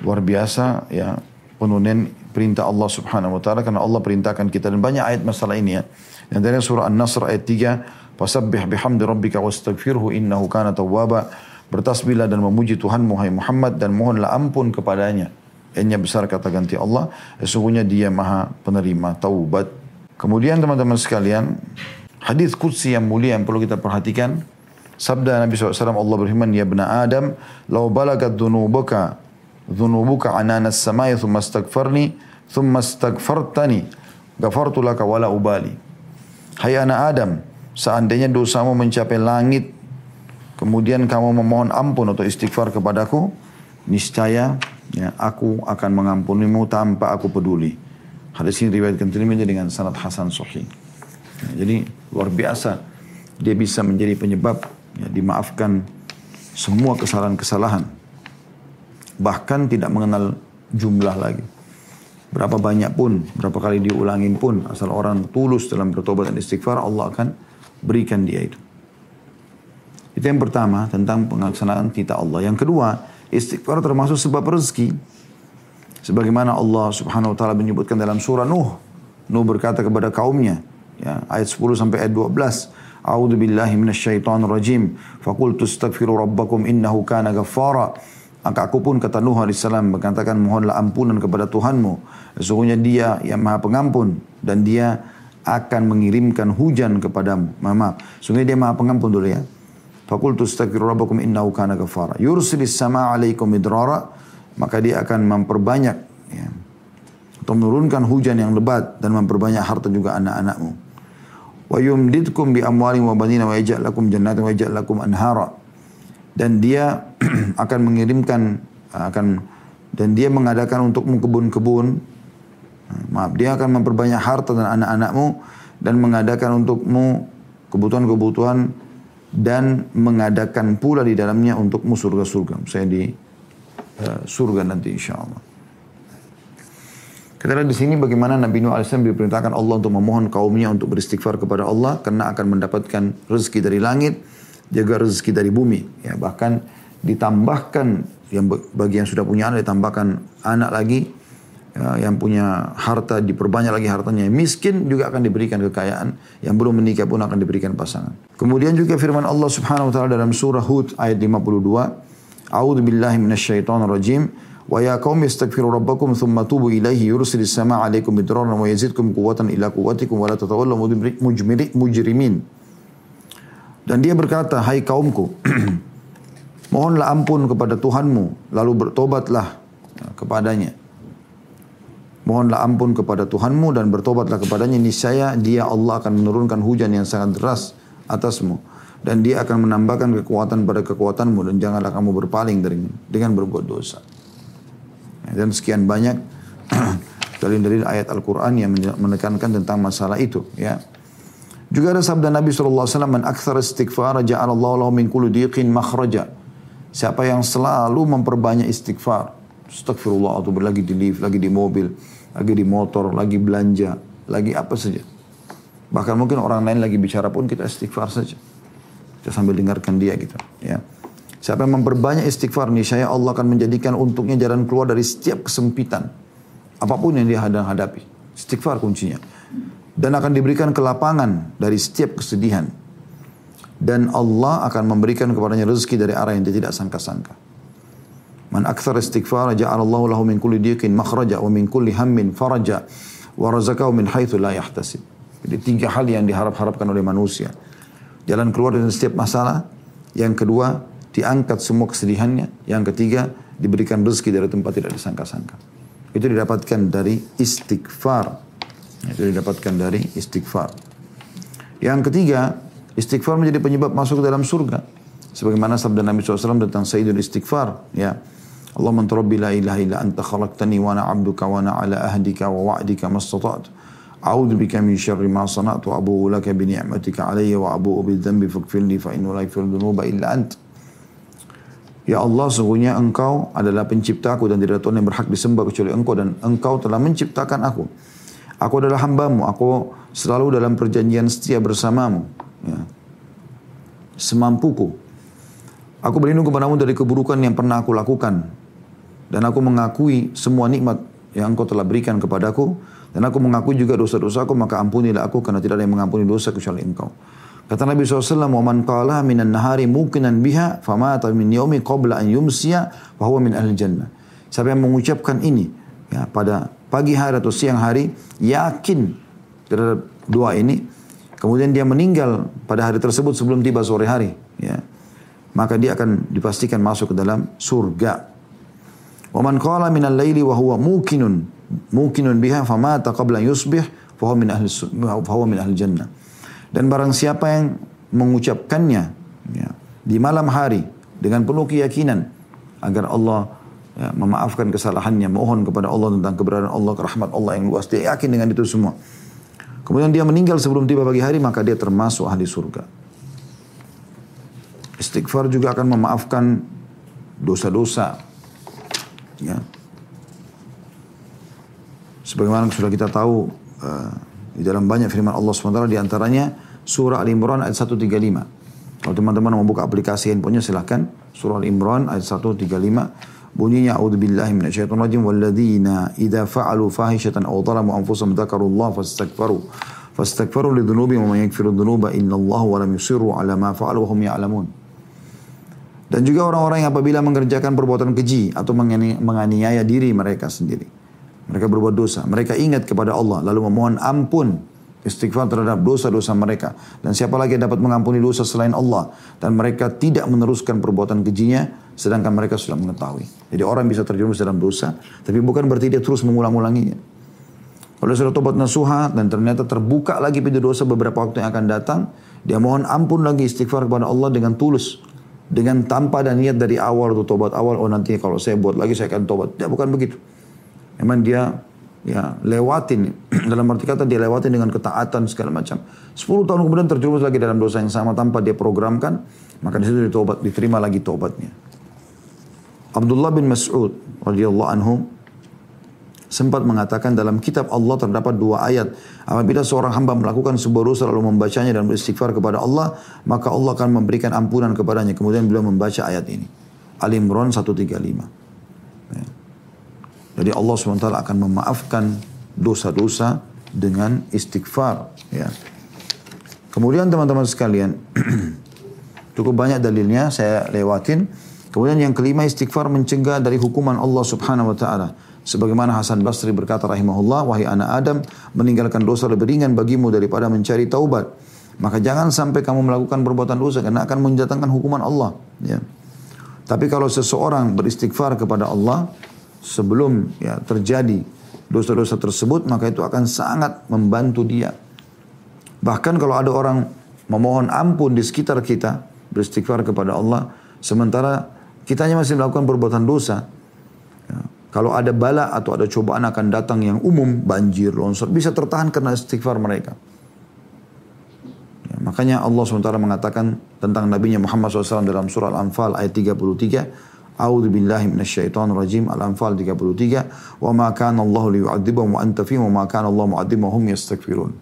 luar biasa ya penunaian perintah Allah Subhanahu wa taala karena Allah perintahkan kita dan banyak ayat masalah ini ya. Yang dari surah An-Nasr ayat 3, "Fasabbih bihamdi rabbika wastaghfirhu innahu kana tawwaba." Bertasbihlah dan memuji Tuhan Muhammad Muhammad dan mohonlah ampun kepadanya. Hanya besar kata ganti Allah, sesungguhnya dia maha penerima taubat. Kemudian teman-teman sekalian, hadis kudsi yang mulia yang perlu kita perhatikan. Sabda Nabi SAW Allah berfirman, Ya bena Adam, lau balagat dhunubuka, dhunubuka ananas samai thumma stagfarni, thumma astaghfartani ghafartu laka wala ubali. Hai anak Adam, seandainya dosamu mencapai langit, kemudian kamu memohon ampun atau istighfar kepadaku, niscaya ya, aku akan mengampunimu tanpa aku peduli. Hadis ini riwayatkan Tirmidzi dengan sanad hasan sahih. Ya, jadi luar biasa dia bisa menjadi penyebab ya, dimaafkan semua kesalahan-kesalahan. Bahkan tidak mengenal jumlah lagi. Berapa banyak pun, berapa kali diulangin pun, asal orang tulus dalam bertobat dan istighfar, Allah akan berikan dia itu. Itu yang pertama tentang pelaksanaan kita Allah. Yang kedua, istighfar termasuk sebab rezeki. Sebagaimana Allah subhanahu wa ta'ala menyebutkan dalam surah Nuh. Nuh berkata kepada kaumnya, ya, ayat 10 sampai ayat 12. A'udhu billahi rajim. Astaghfiru rabbakum innahu kana ghaffara. Maka aku pun kata Nuh AS mengatakan mohonlah ampunan kepada Tuhanmu. Sesungguhnya dia yang maha pengampun dan dia akan mengirimkan hujan kepadamu. Maaf, sesungguhnya dia maha pengampun dulu ya. Fakultu astaghfiru rabbakum innahu kana ghafara. Yursilis sama alaikum idrara. Maka dia akan memperbanyak ya, atau menurunkan hujan yang lebat dan memperbanyak harta juga anak-anakmu. Wa yumdidkum bi amwalin wa banina wa yaj'al lakum jannatin wa yaj'al lakum anhara dan dia akan mengirimkan akan dan dia mengadakan untukmu kebun-kebun. Maaf dia akan memperbanyak harta dan anak-anakmu dan mengadakan untukmu kebutuhan-kebutuhan dan mengadakan pula di dalamnya untukmu surga-surga. Saya di uh, surga nanti insya Allah kita lihat di sini bagaimana Nabi Nuh AS diperintahkan Allah untuk memohon kaumnya untuk beristighfar kepada Allah karena akan mendapatkan rezeki dari langit jaga rezeki dari bumi. Ya, bahkan ditambahkan yang bagi yang sudah punya anak ditambahkan anak lagi ya, yang punya harta diperbanyak lagi hartanya. Miskin juga akan diberikan kekayaan yang belum menikah pun akan diberikan pasangan. Kemudian juga firman Allah subhanahu wa ta'ala dalam surah Hud ayat 52 A'udhu billahi minasyaitonir rajim wa ya qaumi istaghfiru rabbakum thumma tubu ilaihi yursilis sama alaikum bidraran wa yazidkum quwwatan ila quwwatikum wa la tatawallaw mujrimin dan dia berkata, hai kaumku, mohonlah ampun kepada Tuhanmu, lalu bertobatlah kepadanya. Mohonlah ampun kepada Tuhanmu dan bertobatlah kepadanya. Niscaya dia Allah akan menurunkan hujan yang sangat deras atasmu. Dan dia akan menambahkan kekuatan pada kekuatanmu dan janganlah kamu berpaling dari dengan berbuat dosa. Dan sekian banyak dalil-dalil ayat Al-Quran yang menekankan tentang masalah itu. Ya. Juga ada sabda Nabi SAW, Man akthar istighfar ja'alallahu lahu min kulli diqin makhraja. Siapa yang selalu memperbanyak istighfar. Astagfirullah atau lagi di lift, lagi di mobil, lagi di motor, lagi belanja, lagi apa saja. Bahkan mungkin orang lain lagi bicara pun kita istighfar saja. Kita sambil dengarkan dia gitu. Ya. Siapa yang memperbanyak istighfar nih, saya Allah akan menjadikan untuknya jalan keluar dari setiap kesempitan. Apa pun yang dia hadapi. Istighfar kuncinya dan akan diberikan kelapangan dari setiap kesedihan. Dan Allah akan memberikan kepadanya rezeki dari arah yang dia tidak sangka-sangka. Man akthar istighfar ja'alallahu lahu min kulli diqin makhraja wa min kulli hammin faraja wa razaqahu min haitsu la yahtasib. Jadi tiga hal yang diharap-harapkan oleh manusia. Jalan keluar dari setiap masalah. Yang kedua, diangkat semua kesedihannya. Yang ketiga, diberikan rezeki dari tempat tidak disangka-sangka. Itu didapatkan dari istighfar. Itu didapatkan dari istighfar. Yang ketiga, istighfar menjadi penyebab masuk ke dalam surga. Sebagaimana sabda Nabi SAW tentang Sayyidul Istighfar. Ya. Allah rabbi la ilaha illa anta khalaqtani wa ana abduka wa ana ala ahdika wa wa'dika mastata'tu. Syarri ma sana'tu abu'u laka bi ni'matika alayya wa abu'u bil dhanbi faghfirli fa innahu la yaghfiru dhunuba illa ant. Ya Allah, sungguhnya engkau adalah penciptaku dan tidak ada Tuhan yang berhak disembah kecuali engkau dan engkau telah menciptakan aku. Aku adalah hambamu, aku selalu dalam perjanjian setia bersamamu. Ya. Semampuku. Aku berlindung kepadamu dari keburukan yang pernah aku lakukan. Dan aku mengakui semua nikmat yang engkau telah berikan kepadaku. Dan aku mengakui juga dosa-dosaku, maka ampunilah aku karena tidak ada yang mengampuni dosa kecuali engkau. Kata Nabi SAW, وَمَنْ قَالَهَا مِنَ النَّهَارِ مُوقِنًا بِهَا فَمَاتَ مِنْ يَوْمِ قَبْلَ أَنْ يُمْسِيَ فَهُوَ مِنْ أَهْلِ الْجَنَّةِ Siapa yang mengucapkan ini ya, pada pagi hari atau siang hari yakin terhadap doa ini kemudian dia meninggal pada hari tersebut sebelum tiba sore hari ya maka dia akan dipastikan masuk ke dalam surga wa man qala minal laili wa huwa mukinun mukinun biha famata qabla yusbih fahuwa min ahli fahuwa min ahli jannah. Dan barang siapa yang mengucapkannya ya, di malam hari dengan penuh keyakinan agar Allah ya, memaafkan kesalahannya, mohon kepada Allah tentang keberadaan Allah, rahmat Allah yang luas. Dia yakin dengan itu semua. Kemudian dia meninggal sebelum tiba pagi hari, maka dia termasuk ahli surga. Istighfar juga akan memaafkan dosa-dosa. Ya. Sebagaimana sudah kita tahu uh, di dalam banyak firman Allah SWT di antaranya surah Al-Imran ayat 135. Kalau teman-teman mau buka aplikasi handphonenya silahkan. Surah Al-Imran ayat 135. Bunyinya a'udzubillahi minasyaitonir rajim walladzina idza fa'alu fahishatan aw dhalamu anfusahum dzakarullaha fastaghfaru fastaghfaru lidzunubihim wa man yaghfiru dzunuba illallah wa lam yusirru ala ma fa'alu wa hum ya'lamun. Dan juga orang-orang yang apabila mengerjakan perbuatan keji atau menganiaya diri mereka sendiri mereka berbuat dosa. Mereka ingat kepada Allah. Lalu memohon ampun. Istighfar terhadap dosa-dosa mereka. Dan siapa lagi yang dapat mengampuni dosa selain Allah. Dan mereka tidak meneruskan perbuatan kejinya. Sedangkan mereka sudah mengetahui. Jadi orang bisa terjerumus dalam dosa. Tapi bukan berarti dia terus mengulang-ulanginya. Kalau sudah tobat nasuha dan ternyata terbuka lagi pintu dosa beberapa waktu yang akan datang. Dia mohon ampun lagi istighfar kepada Allah dengan tulus. Dengan tanpa dan niat dari awal atau tobat awal. Oh nanti kalau saya buat lagi saya akan tobat. Ya bukan begitu. Memang dia ya lewatin dalam arti kata dia lewatin dengan ketaatan segala macam. 10 tahun kemudian terjerumus lagi dalam dosa yang sama tanpa dia programkan, maka di situ ditobat, diterima lagi tobatnya. Abdullah bin Mas'ud radhiyallahu anhu sempat mengatakan dalam kitab Allah terdapat dua ayat. Apabila seorang hamba melakukan sebuah dosa lalu membacanya dan beristighfar kepada Allah, maka Allah akan memberikan ampunan kepadanya. Kemudian beliau membaca ayat ini. Al-Imran 135. Jadi Allah SWT akan memaafkan dosa-dosa dengan istighfar. Ya. Kemudian teman-teman sekalian, cukup banyak dalilnya saya lewatin. Kemudian yang kelima istighfar mencegah dari hukuman Allah Subhanahu wa taala. Sebagaimana Hasan Basri berkata rahimahullah, wahai anak Adam, meninggalkan dosa lebih ringan bagimu daripada mencari taubat. Maka jangan sampai kamu melakukan perbuatan dosa karena akan mendatangkan hukuman Allah. Ya. Tapi kalau seseorang beristighfar kepada Allah, sebelum ya terjadi dosa-dosa tersebut maka itu akan sangat membantu dia. Bahkan kalau ada orang memohon ampun di sekitar kita beristighfar kepada Allah sementara kitanya masih melakukan perbuatan dosa. Ya, kalau ada bala atau ada cobaan akan datang yang umum banjir longsor bisa tertahan karena istighfar mereka. Ya, makanya Allah SWT mengatakan tentang Nabi Muhammad SAW dalam surah Al-Anfal ayat 33 A'udzu billahi minasyaitonir rajim Al-Anfal 33 wa ma kana Allah liyu'adzibahum wa anta fihim wa ma kana Allah mu'adzibahum yastaghfirun.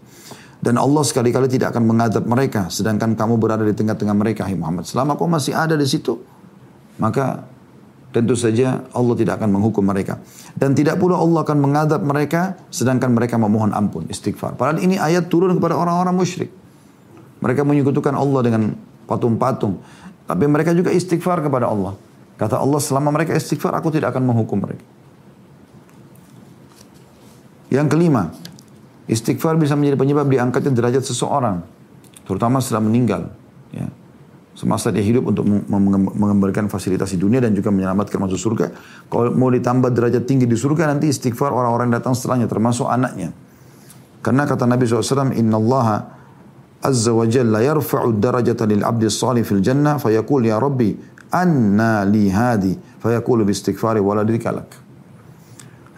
Dan Allah sekali-kali tidak akan mengadab mereka sedangkan kamu berada di tengah-tengah mereka hai Muhammad. Selama kau masih ada di situ maka tentu saja Allah tidak akan menghukum mereka. Dan tidak pula Allah akan mengadab mereka sedangkan mereka memohon ampun, istighfar. Padahal ini ayat turun kepada orang-orang musyrik. Mereka menyekutukan Allah dengan patung-patung. Tapi mereka juga istighfar kepada Allah. Kata Allah, selama mereka istighfar, aku tidak akan menghukum mereka. Yang kelima, istighfar bisa menjadi penyebab diangkatnya derajat seseorang. Terutama setelah meninggal. Ya. Semasa dia hidup untuk mengembalikan fasilitas di dunia dan juga menyelamatkan masuk surga. Kalau mau ditambah derajat tinggi di surga, nanti istighfar orang-orang datang setelahnya, termasuk anaknya. Karena kata Nabi SAW, Inna Allah azza wa jalla yarfa'u darajata lil abdi salih fil jannah, fayaqul ya Rabbi, anna li hadi fayaqulu bi istighfari waladika lak.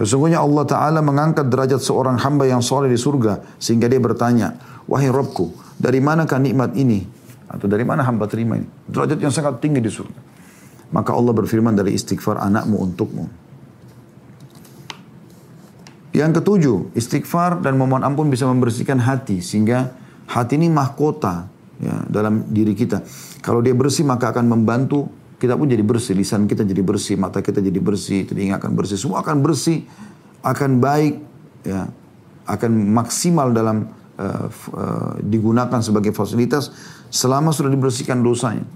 Sesungguhnya Allah Ta'ala mengangkat derajat seorang hamba yang soleh di surga. Sehingga dia bertanya, Wahai Robku, dari manakah nikmat ini? Atau dari mana hamba terima ini? Derajat yang sangat tinggi di surga. Maka Allah berfirman dari istighfar anakmu untukmu. Yang ketujuh, istighfar dan memohon ampun bisa membersihkan hati. Sehingga hati ini mahkota ya, dalam diri kita. Kalau dia bersih maka akan membantu kita pun jadi bersih, lisan kita jadi bersih, mata kita jadi bersih, telinga akan bersih, semua akan bersih, akan baik, ya, akan maksimal dalam uh, uh, digunakan sebagai fasilitas selama sudah dibersihkan dosanya.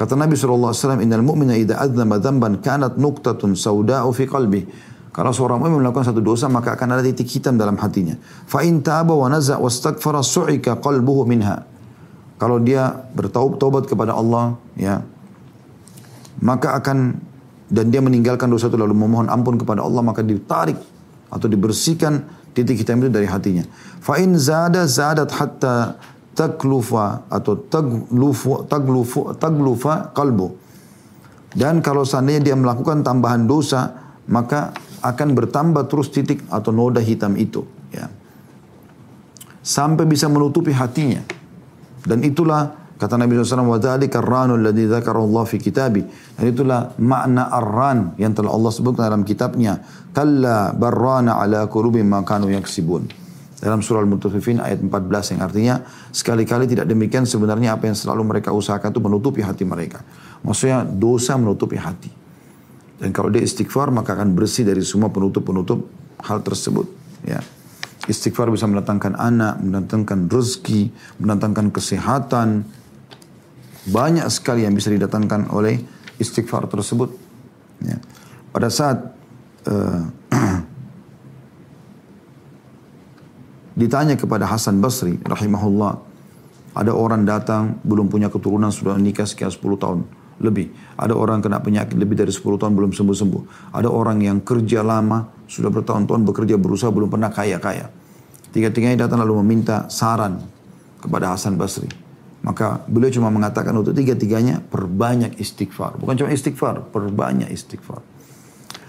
Kata Nabi SAW, Innal mu'mina idha adzama dhamban kanat nuktatun sauda'u fi qalbi. Kalau seorang mu'min melakukan satu dosa, maka akan ada titik hitam dalam hatinya. Fa in taba wa naza' wa stakfara su'ika qalbuhu minha. Kalau dia bertaubat kepada Allah, ya, maka akan dan dia meninggalkan dosa itu lalu memohon ampun kepada Allah maka ditarik atau dibersihkan titik hitam itu dari hatinya. Fa in zada zadat hatta taklufa atau taglufu taglufu taglufa kalbu. Dan kalau seandainya dia melakukan tambahan dosa, maka akan bertambah terus titik atau noda hitam itu. Ya. Sampai bisa menutupi hatinya. Dan itulah Kata Nabi SAW, وَذَلِكَ الرَّانُ الَّذِي ذَكَرَ اللَّهُ فِي كِتَابِ Dan itulah makna ar-ran yang telah Allah sebutkan dalam kitabnya. Kalla barrana ala kurubim makanu yaksibun. dalam surah Al-Mutaffifin ayat 14 yang artinya sekali-kali tidak demikian sebenarnya apa yang selalu mereka usahakan itu menutupi hati mereka. Maksudnya dosa menutupi hati. Dan kalau dia istighfar maka akan bersih dari semua penutup-penutup hal tersebut. Ya. Istighfar bisa mendatangkan anak, mendatangkan rezeki, mendatangkan kesehatan, banyak sekali yang bisa didatangkan oleh istighfar tersebut. Ya. Pada saat uh, ditanya kepada Hasan Basri rahimahullah, ada orang datang belum punya keturunan sudah nikah sekian 10 tahun lebih. Ada orang kena penyakit lebih dari 10 tahun belum sembuh-sembuh. Ada orang yang kerja lama, sudah bertahun-tahun bekerja berusaha belum pernah kaya-kaya. Tiga-tiganya datang lalu meminta saran kepada Hasan Basri. Maka beliau cuma mengatakan untuk tiga-tiganya perbanyak istighfar. Bukan cuma istighfar, perbanyak istighfar.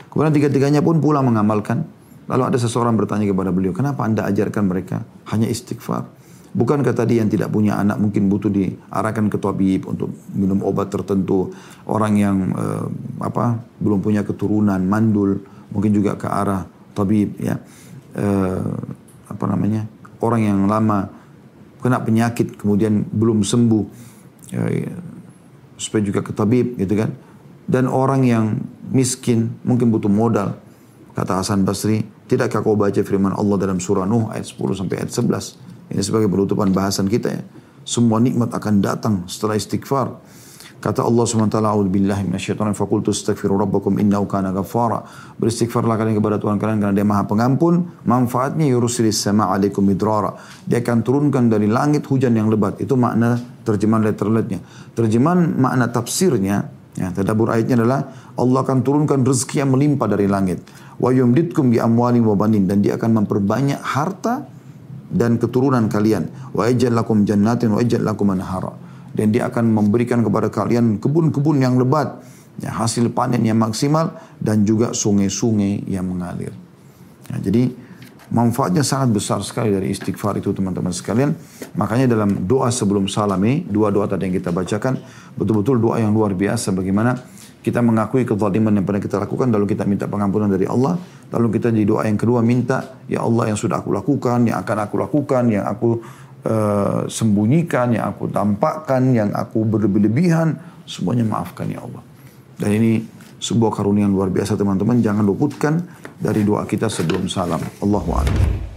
Kemudian tiga-tiganya pun pulang mengamalkan. Lalu ada seseorang bertanya kepada beliau, kenapa anda ajarkan mereka hanya istighfar? Bukankah tadi yang tidak punya anak mungkin butuh diarahkan ke tabib untuk minum obat tertentu. Orang yang uh, apa belum punya keturunan, mandul, mungkin juga ke arah tabib ya. Uh, apa namanya? Orang yang lama kena penyakit kemudian belum sembuh ya, supaya juga ke tabib gitu kan dan orang yang miskin mungkin butuh modal kata Hasan Basri tidakkah kau baca firman Allah dalam surah Nuh ayat 10 sampai ayat 11 ini sebagai penutupan bahasan kita ya semua nikmat akan datang setelah istighfar Kata Allah SWT, A'udzubillahi minasyaitonir fakultu astaghfiru rabbakum innahu kana ghaffara. Beristighfarlah kalian kepada Tuhan kalian karena Dia Maha Pengampun. Manfaatnya yursilis sama alaikum midrara. Dia akan turunkan dari langit hujan yang lebat. Itu makna terjemahan letterletnya. Terjemahan makna tafsirnya, ya, tadabur ayatnya adalah Allah akan turunkan rezeki yang melimpah dari langit. Wa yumditkum bi amwali wa banin dan Dia akan memperbanyak harta dan keturunan kalian. Wa ijal lakum jannatin wa ijal lakum anhara dan dia akan memberikan kepada kalian kebun-kebun yang lebat, ya, hasil panen yang maksimal dan juga sungai-sungai yang mengalir. Ya, jadi manfaatnya sangat besar sekali dari istighfar itu teman-teman sekalian. Makanya dalam doa sebelum salami, dua doa tadi yang kita bacakan, betul-betul doa yang luar biasa bagaimana kita mengakui kezaliman yang pernah kita lakukan, lalu kita minta pengampunan dari Allah, lalu kita di doa yang kedua minta, ya Allah yang sudah aku lakukan, yang akan aku lakukan, yang aku uh, sembunyikan, yang aku tampakkan, yang aku berlebih-lebihan, semuanya maafkan ya Allah. Dan ini sebuah karunia yang luar biasa teman-teman. Jangan luputkan dari doa kita sebelum salam. Allahu Akbar.